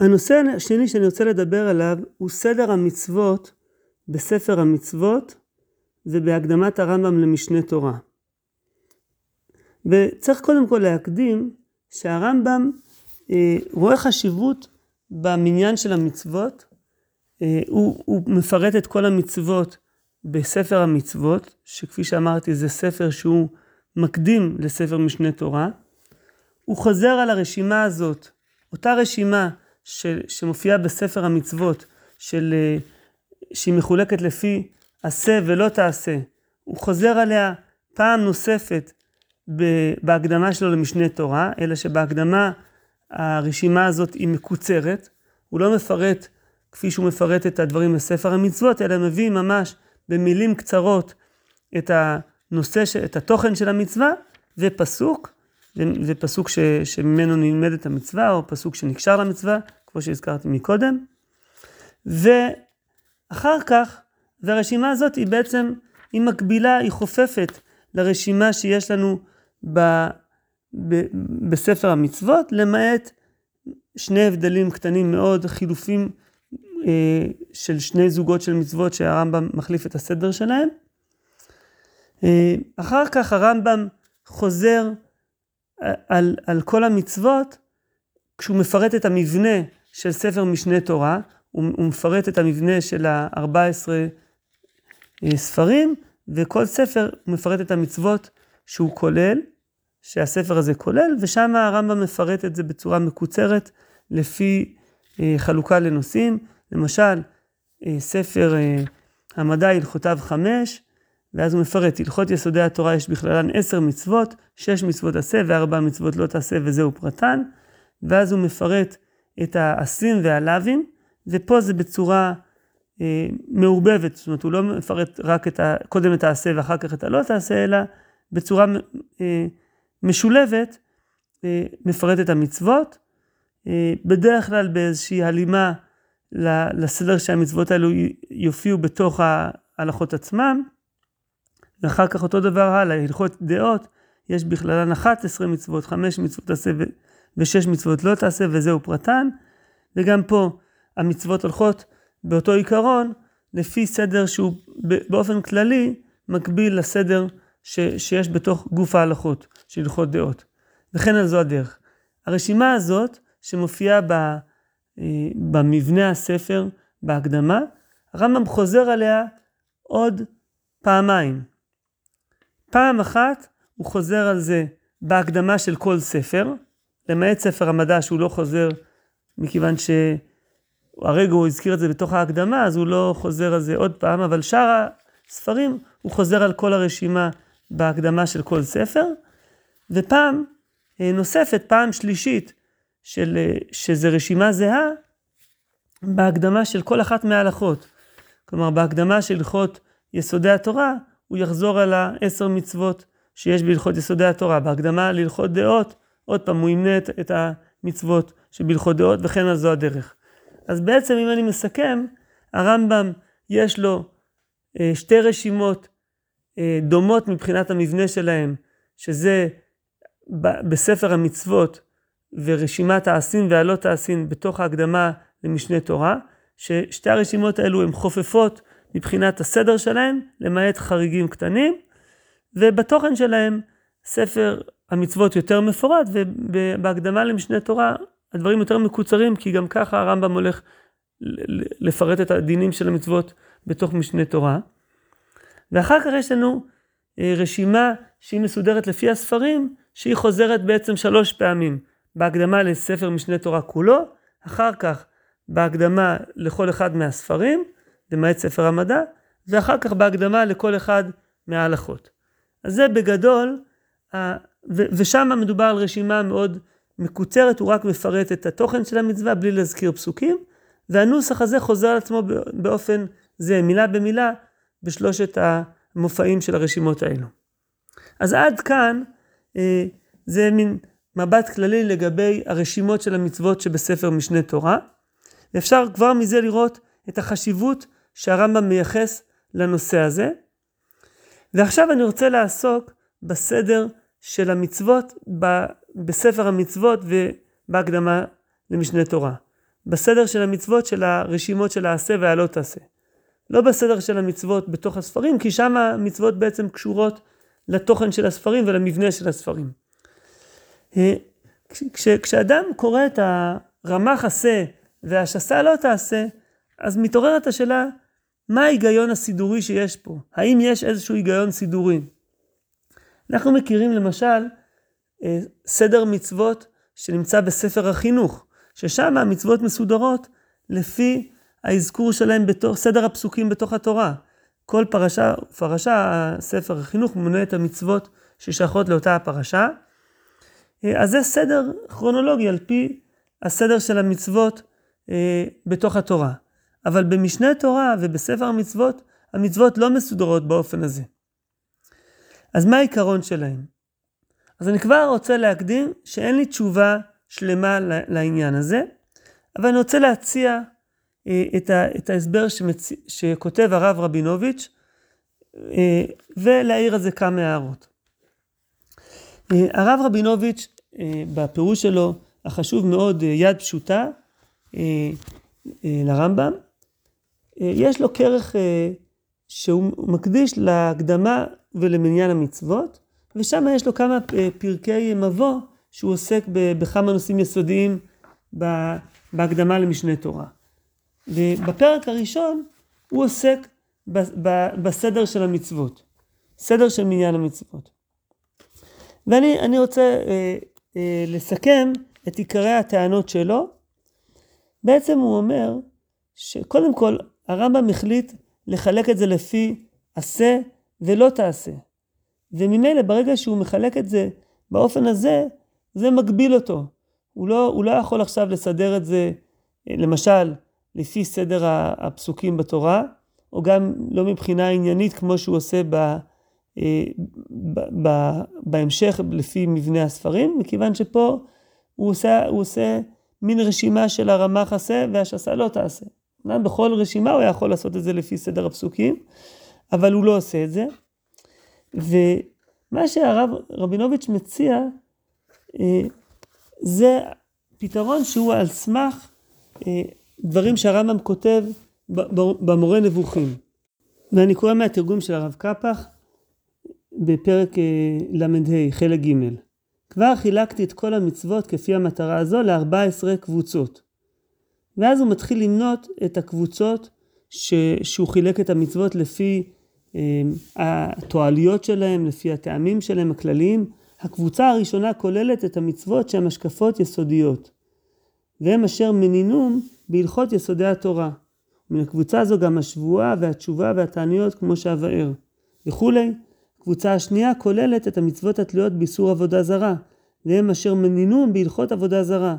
הנושא השני שאני רוצה לדבר עליו הוא סדר המצוות בספר המצוות ובהקדמת הרמב"ם למשנה תורה. וצריך קודם כל להקדים שהרמב"ם אה, רואה חשיבות במניין של המצוות, אה, הוא, הוא מפרט את כל המצוות בספר המצוות, שכפי שאמרתי זה ספר שהוא מקדים לספר משנה תורה. הוא חוזר על הרשימה הזאת, אותה רשימה של, שמופיעה בספר המצוות, של, אה, שהיא מחולקת לפי עשה ולא תעשה, הוא חוזר עליה פעם נוספת בהקדמה שלו למשנה תורה, אלא שבהקדמה הרשימה הזאת היא מקוצרת, הוא לא מפרט כפי שהוא מפרט את הדברים בספר המצוות, אלא מביא ממש במילים קצרות את הנושא, את התוכן של המצווה ופסוק, ופסוק ש, שממנו נלמדת המצווה, או פסוק שנקשר למצווה, כמו שהזכרתי מקודם. ואחר כך, והרשימה הזאת היא בעצם, היא מקבילה, היא חופפת לרשימה שיש לנו ב, ב, בספר המצוות, למעט שני הבדלים קטנים מאוד, חילופים אה, של שני זוגות של מצוות שהרמב"ם מחליף את הסדר שלהם. אה, אחר כך הרמב"ם חוזר אה, על, על כל המצוות כשהוא מפרט את המבנה של ספר משנה תורה, הוא, מפרט את המבנה של ה-14 ספרים, וכל ספר מפרט את המצוות שהוא כולל, שהספר הזה כולל, ושם הרמב"ם מפרט את זה בצורה מקוצרת לפי חלוקה לנושאים. למשל, אה, ספר אה, המדע הלכותיו חמש, ואז הוא מפרט, הלכות יסודי התורה יש בכללן עשר מצוות, שש מצוות עשה וארבע מצוות לא תעשה וזהו פרטן, ואז הוא מפרט את העשים והלאווים, ופה זה בצורה אה, מעורבבת, זאת אומרת הוא לא מפרט רק את ה, קודם את העשה ואחר כך את הלא תעשה, אלא בצורה אה, משולבת אה, מפרט את המצוות, אה, בדרך כלל באיזושהי הלימה לסדר שהמצוות האלו יופיעו בתוך ההלכות עצמם. ואחר כך אותו דבר הלאה, הלכות דעות, יש בכללן 11 מצוות, 5 מצוות תעשה ו-6 מצוות לא תעשה, וזהו פרטן. וגם פה המצוות הולכות באותו עיקרון, לפי סדר שהוא באופן כללי מקביל לסדר ש, שיש בתוך גוף ההלכות של הלכות דעות. וכן על זו הדרך. הרשימה הזאת שמופיעה ב... אה, במבנה הספר, בהקדמה, הרמב"ם חוזר עליה עוד פעמיים. פעם אחת הוא חוזר על זה בהקדמה של כל ספר, למעט ספר המדע שהוא לא חוזר מכיוון שהרגע הוא הזכיר את זה בתוך ההקדמה, אז הוא לא חוזר על זה עוד פעם, אבל שאר הספרים הוא חוזר על כל הרשימה בהקדמה של כל ספר, ופעם אה, נוספת, פעם שלישית, של, אה, שזה רשימה זהה בהקדמה של כל אחת מההלכות. כלומר, בהקדמה של הלכות יסודי התורה, הוא יחזור על העשר מצוות שיש בהלכות יסודי התורה. בהקדמה להלכות דעות, עוד פעם, הוא ימנה את, המצוות שבהלכות דעות, וכן על זו הדרך. אז בעצם, אם אני מסכם, הרמב"ם, יש לו אה, שתי רשימות אה, דומות מבחינת המבנה שלהם, שזה בספר המצוות, ורשימת העשים והלא תעשין בתוך ההקדמה למשנה תורה, ששתי הרשימות האלו הן חופפות מבחינת הסדר שלהם, למעט חריגים קטנים, ובתוכן שלהם ספר המצוות יותר מפורט, ובהקדמה למשנה תורה הדברים יותר מקוצרים, כי גם ככה הרמב"ם הולך לפרט את הדינים של המצוות בתוך משנה תורה. ואחר כך יש לנו אה, רשימה שהיא מסודרת לפי הספרים, שהיא חוזרת בעצם שלוש פעמים. בהקדמה לספר משנה תורה כולו, אחר כך בהקדמה לכל אחד מהספרים, למעט ספר המדע, ואחר כך בהקדמה לכל אחד מההלכות. אז זה בגדול, ושם מדובר על רשימה מאוד מקוצרת, הוא רק מפרט את התוכן של המצווה בלי להזכיר פסוקים, והנוסח הזה חוזר על עצמו באופן זה, מילה במילה, בשלושת המופעים של הרשימות האלו. אז עד כאן אה, זה מין מבט כללי לגבי הרשימות של המצוות שבספר משנה תורה. ואפשר כבר מזה לראות את החשיבות שהרמב"ם מייחס לנושא הזה. ועכשיו אני רוצה לעסוק בסדר של המצוות ב, בספר המצוות ובהקדמה למשנה תורה. בסדר של המצוות של הרשימות של העשה והלא תעשה. לא בסדר של המצוות בתוך הספרים, כי שם המצוות בעצם קשורות לתוכן של הספרים ולמבנה של הספרים. אה, כש, כשאדם קורא את הרמ"ח עשה והשסה לא תעשה, אז מתעוררת השאלה, מה ההיגיון הסידורי שיש פה? האם יש איזשהו היגיון סידורי? אנחנו מכירים למשל אה, סדר מצוות שנמצא בספר החינוך, ששם המצוות מסודרות לפי האזכור שלהם בתוך סדר הפסוקים בתוך התורה. כל פרשה ופרשה, ספר החינוך מונה את המצוות ששייכות לאותה הפרשה. אה, אז זה סדר כרונולוגי על פי הסדר של המצוות אה, בתוך התורה. אבל במשנה תורה ובספר המצוות, המצוות לא מסודרות באופן הזה. אז מה העיקרון שלהם? אז אני כבר רוצה להקדים שאין לי תשובה שלמה לעניין הזה, אבל אני רוצה להציע אה, את, ה, את ההסבר שמצ... שכותב הרב רבינוביץ', אה, ולהעיר על זה כמה הערות. אה, הרב רבינוביץ', בפירוש שלו, החשוב מאוד, יד פשוטה, לרמב"ם, יש לו כרך שהוא מקדיש להקדמה ולמניין המצוות, ושם יש לו כמה פרקי מבוא שהוא עוסק בכמה נושאים יסודיים בהקדמה למשנה תורה. ובפרק הראשון הוא עוסק בסדר של המצוות, סדר של מניין המצוות. ואני רוצה אה, אה, לסכם את עיקרי הטענות שלו. בעצם הוא אומר שקודם כל הרמב"ם החליט לחלק את זה לפי עשה ולא תעשה. וממילא ברגע שהוא מחלק את זה באופן הזה, זה מגביל אותו. הוא לא, הוא לא יכול עכשיו לסדר את זה, למשל, לפי סדר הפסוקים בתורה, או גם לא מבחינה עניינית כמו שהוא עושה ב, אה, ב, ב, בהמשך לפי מבנה הספרים, מכיוון שפה הוא עושה, הוא עושה מין רשימה של הרמ"ח עשה והשסה לא תעשה. בכל רשימה הוא יכול לעשות את זה לפי סדר הפסוקים, אבל הוא לא עושה את זה. ומה שהרב רבינוביץ' מציע, אה, זה פתרון שהוא על סמך אה, דברים שהרמב"ם כותב במורה נבוכים. ואני קורא מהתרגום של הרב קפח בפרק אה, ל"ה, חלק ג'. כבר חילקתי את כל המצוות כפי המטרה הזו ל-14 קבוצות. ואז הוא מתחיל למנות את הקבוצות ש... שהוא חילק את המצוות לפי אה, התועליות שלהם, לפי הטעמים שלהם הכלליים. הקבוצה הראשונה כוללת את המצוות שהן השקפות יסודיות. והם אשר מנינום בהלכות יסודי התורה. מן הקבוצה הזו גם השבועה והתשובה והתעניות כמו שאבאר וכולי. קבוצה השנייה כוללת את המצוות התלויות באיסור עבודה זרה, והם אשר מנינום בהלכות עבודה זרה.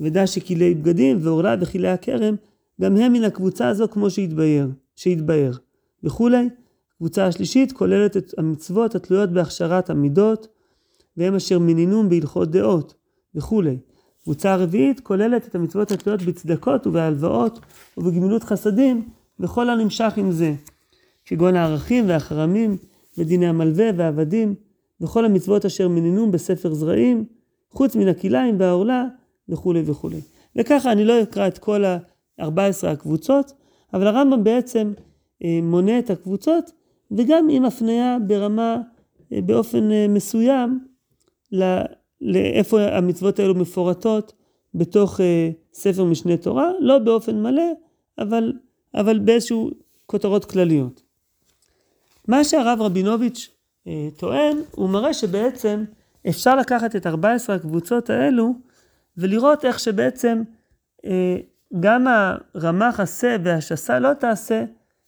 ודע שכלי בגדים ועורלה וכלי הכרם, גם הם מן הקבוצה הזו כמו שהתבאר, שהתבאר. וכולי. קבוצה השלישית כוללת את המצוות התלויות בהכשרת המידות, והם אשר מנינום בהלכות דעות, וכולי. קבוצה הרביעית כוללת את המצוות התלויות בצדקות ובהלוואות ובגמילות חסדים וכל הנמשך עם זה, כגון הערכים והחרמים ודיני המלווה והעבדים וכל המצוות אשר מנינום בספר זרעים, חוץ מן הכליים והעורלה וכולי וכולי. וככה אני לא אקרא את כל ה-14 הקבוצות, אבל הרמב"ם בעצם מונה את הקבוצות וגם עם הפניה ברמה, אה, באופן אה, מסוים, לאיפה המצוות האלו מפורטות בתוך אה, ספר משנה תורה, לא באופן מלא, אבל, אבל באיזשהו כותרות כלליות. מה שהרב רבינוביץ' אה, טוען, הוא מראה שבעצם אפשר לקחת את 14 הקבוצות האלו ולראות איך שבעצם אה, גם הרמ"ח עשה והשסה לא תעשה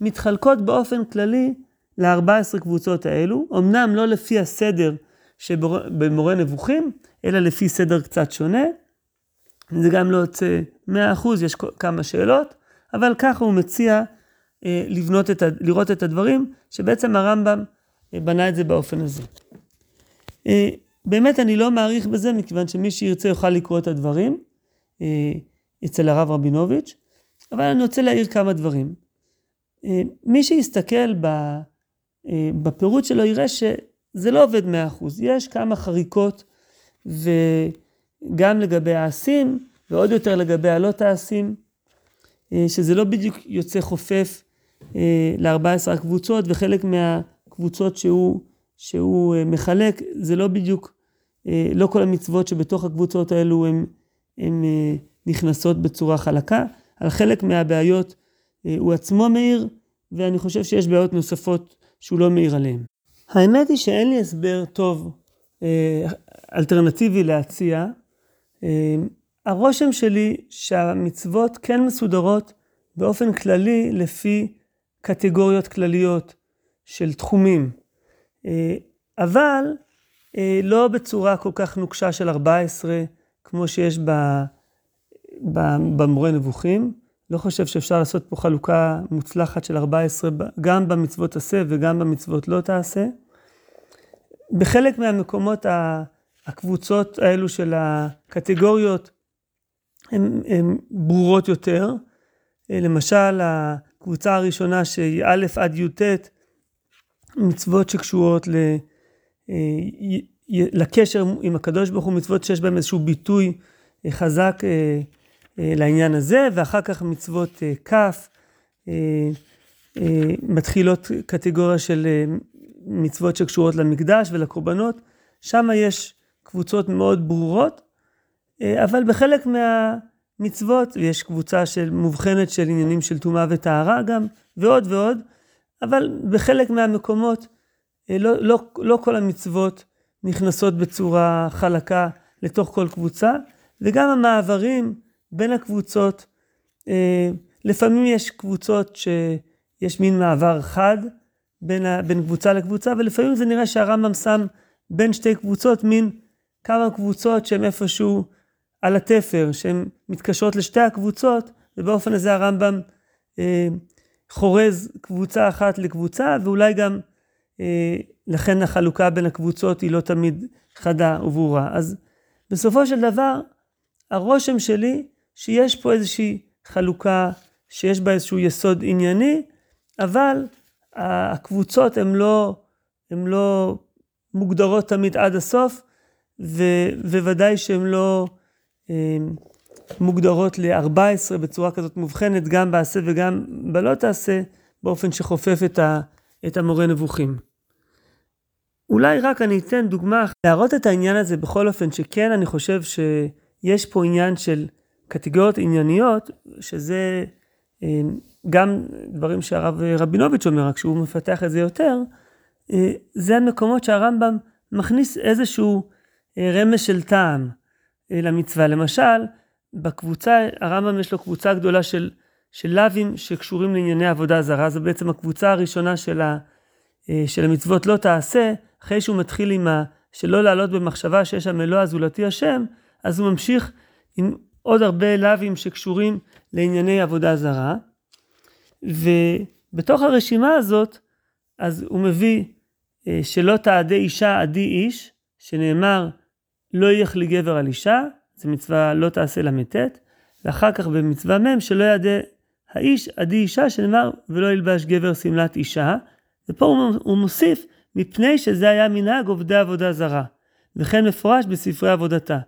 מתחלקות באופן כללי ל-14 קבוצות האלו, אמנם לא לפי הסדר שבמורה נבוכים, אלא לפי סדר קצת שונה. זה גם לא יוצא 100%, יש כמה שאלות, אבל ככה הוא מציע אה, לבנות את, ה, לראות את הדברים, שבעצם הרמב"ם אה, בנה את זה באופן הזה. אה, באמת אני לא מעריך בזה, מכיוון שמי שירצה יוכל לקרוא את הדברים אה, אצל הרב רבינוביץ', אבל אני רוצה להעיר כמה דברים. אה, מי שיסתכל אה, בפירוט שלו יראה ש... זה לא עובד 100%. יש כמה חריקות, וגם לגבי העשים, ועוד יותר לגבי הלא תעשים, אה, שזה לא בדיוק יוצא חופף אה, ל-14 הקבוצות, וחלק מהקבוצות שהוא, שהוא מחלק, זה לא בדיוק, לא כל המצוות שבתוך הקבוצות האלו הן נכנסות בצורה חלקה. על חלק מהבעיות הוא עצמו מעיר, ואני חושב שיש בעיות נוספות שהוא לא מעיר עליהן. האמת היא שאין לי הסבר טוב, אלטרנטיבי להציע. הרושם שלי שהמצוות כן מסודרות באופן כללי לפי קטגוריות כלליות של תחומים, אה, אבל אה, לא בצורה כל כך נוקשה של 14 כמו שיש במורה נבוכים. לא חושב שאפשר לעשות פה חלוקה מוצלחת של 14 גם במצוות עשה וגם במצוות לא תעשה. בחלק מהמקומות הקבוצות האלו של הקטגוריות הן ברורות יותר. אה, למשל, הקבוצה הראשונה שהיא א' עד י"ט, מצוות שקשורות ל, אה, לקשר עם הקדוש ברוך הוא, מצוות שיש בהן איזשהו ביטוי אה, חזק לעניין הזה, ואחר כך מצוות כ', מתחילות קטגוריה של מצוות שקשורות למקדש ולקורבנות, שם יש קבוצות מאוד ברורות, אה, אבל בחלק מהמצוות יש קבוצה של מובחנת של עניינים של טומאה וטהרה גם, ועוד ועוד, אבל בחלק מהמקומות אה, לא, לא, לא כל המצוות נכנסות בצורה חלקה לתוך כל קבוצה, וגם המעברים בין הקבוצות, אה, לפעמים יש קבוצות שיש מין מעבר חד בין, בין קבוצה לקבוצה, ולפעמים זה נראה שהרמב"ם שם בין שתי קבוצות מין כמה קבוצות שהן איפשהו על התפר, שהן מתקשרות לשתי הקבוצות, ובאופן הזה הרמב"ם אה, חורז קבוצה אחת לקבוצה, ואולי גם אה, לכן החלוקה בין הקבוצות היא לא תמיד חדה וברורה. אז בסופו של דבר, הרושם שלי שיש פה איזושהי חלוקה שיש בה איזשהו יסוד ענייני, אבל הקבוצות הן לא, הן לא מוגדרות תמיד עד הסוף, ובוודאי שהן לא אה, מוגדרות ל-14 בצורה כזאת מובחנת, גם בעשה וגם בלא תעשה, באופן שחופף את, ה, את המורה נבוכים. אולי רק אני אתן דוגמה, להראות את העניין הזה בכל אופן, שכן אני חושב שיש פה עניין של קטגוריות ענייניות, שזה אה, גם דברים שהרב רבינוביץ' אומר, רק שהוא מפתח את זה יותר, אה, זה המקומות שהרמב"ם מכניס איזשהו רמז של טעם. למצווה. למשל, בקבוצה, הרמב"ם יש לו קבוצה גדולה של, של לאווים שקשורים לענייני עבודה זרה, זו בעצם הקבוצה הראשונה של, ה, אה, של המצוות לא תעשה, אחרי שהוא מתחיל עם ה... שלא לעלות במחשבה שיש שם אלוה זולתי השם, אז הוא ממשיך עם עוד הרבה לאווים שקשורים לענייני עבודה זרה. ובתוך הרשימה הזאת, אז הוא מביא אה, שלא תעדי אישה עדי איש, שנאמר לא יחלי גבר על אישה, זו מצווה לא תעשה ל"ט, ואחר כך במצווה מ' שלא יעדה האיש עדי אישה, שנאמר ולא ילבש גבר שמלת אישה, ופה הוא מוסיף, מפני שזה היה מנהג עובדי עבודה זרה, וכן מפורש בספרי עבודתה.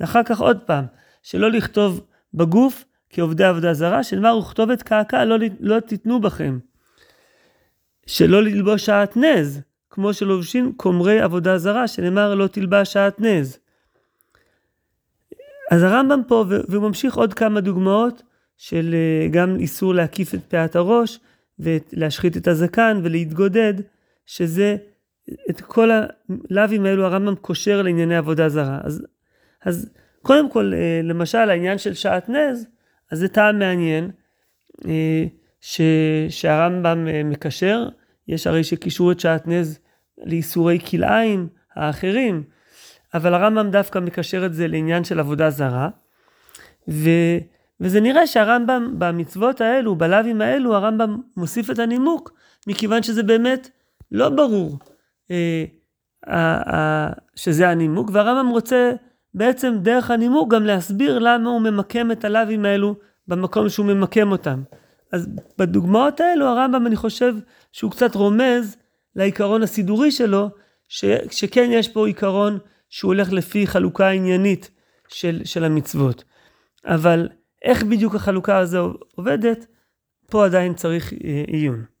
ואחר כך עוד פעם, שלא לכתוב בגוף כעובדי עבודה זרה, שנאמר וכתובת קעקע לא, לא תיתנו בכם. שלא ללבוש שעטנז, כמו שלובשים כומרי עבודה זרה, שנאמר לא תלבש שעטנז. אז הרמב"ם פה, והוא ממשיך עוד כמה דוגמאות של אה, גם איסור להקיף את פאת הראש, ולהשחית את הזקן ולהתגודד, שזה, את כל הלאווים האלו הרמב"ם קושר לענייני עבודה זרה. אז, אז קודם כל, אה, למשל העניין של שעטנז, אז זה טעם מעניין, אה, ש, שהרמב"ם מקשר, יש הרי שקישרו את שעטנז לאיסורי כלאיים האחרים, אבל הרמב"ם דווקא מקשר את זה לעניין של עבודה זרה. ו, וזה נראה שהרמב"ם במצוות האלו, בלאווים האלו, הרמב"ם מוסיף את הנימוק, מכיוון שזה באמת לא ברור אה, אה, אה, שזה הנימוק, והרמב"ם רוצה בעצם דרך הנימוק גם להסביר למה הוא ממקם את הלאווים האלו במקום שהוא ממקם אותם. אז בדוגמאות האלו הרמב"ם אני חושב שהוא קצת רומז לעיקרון הסידורי שלו, ש, שכן יש פה עיקרון שהוא הולך לפי חלוקה עניינית של, של המצוות. אבל איך בדיוק החלוקה הזו עובדת, פה עדיין צריך עיון.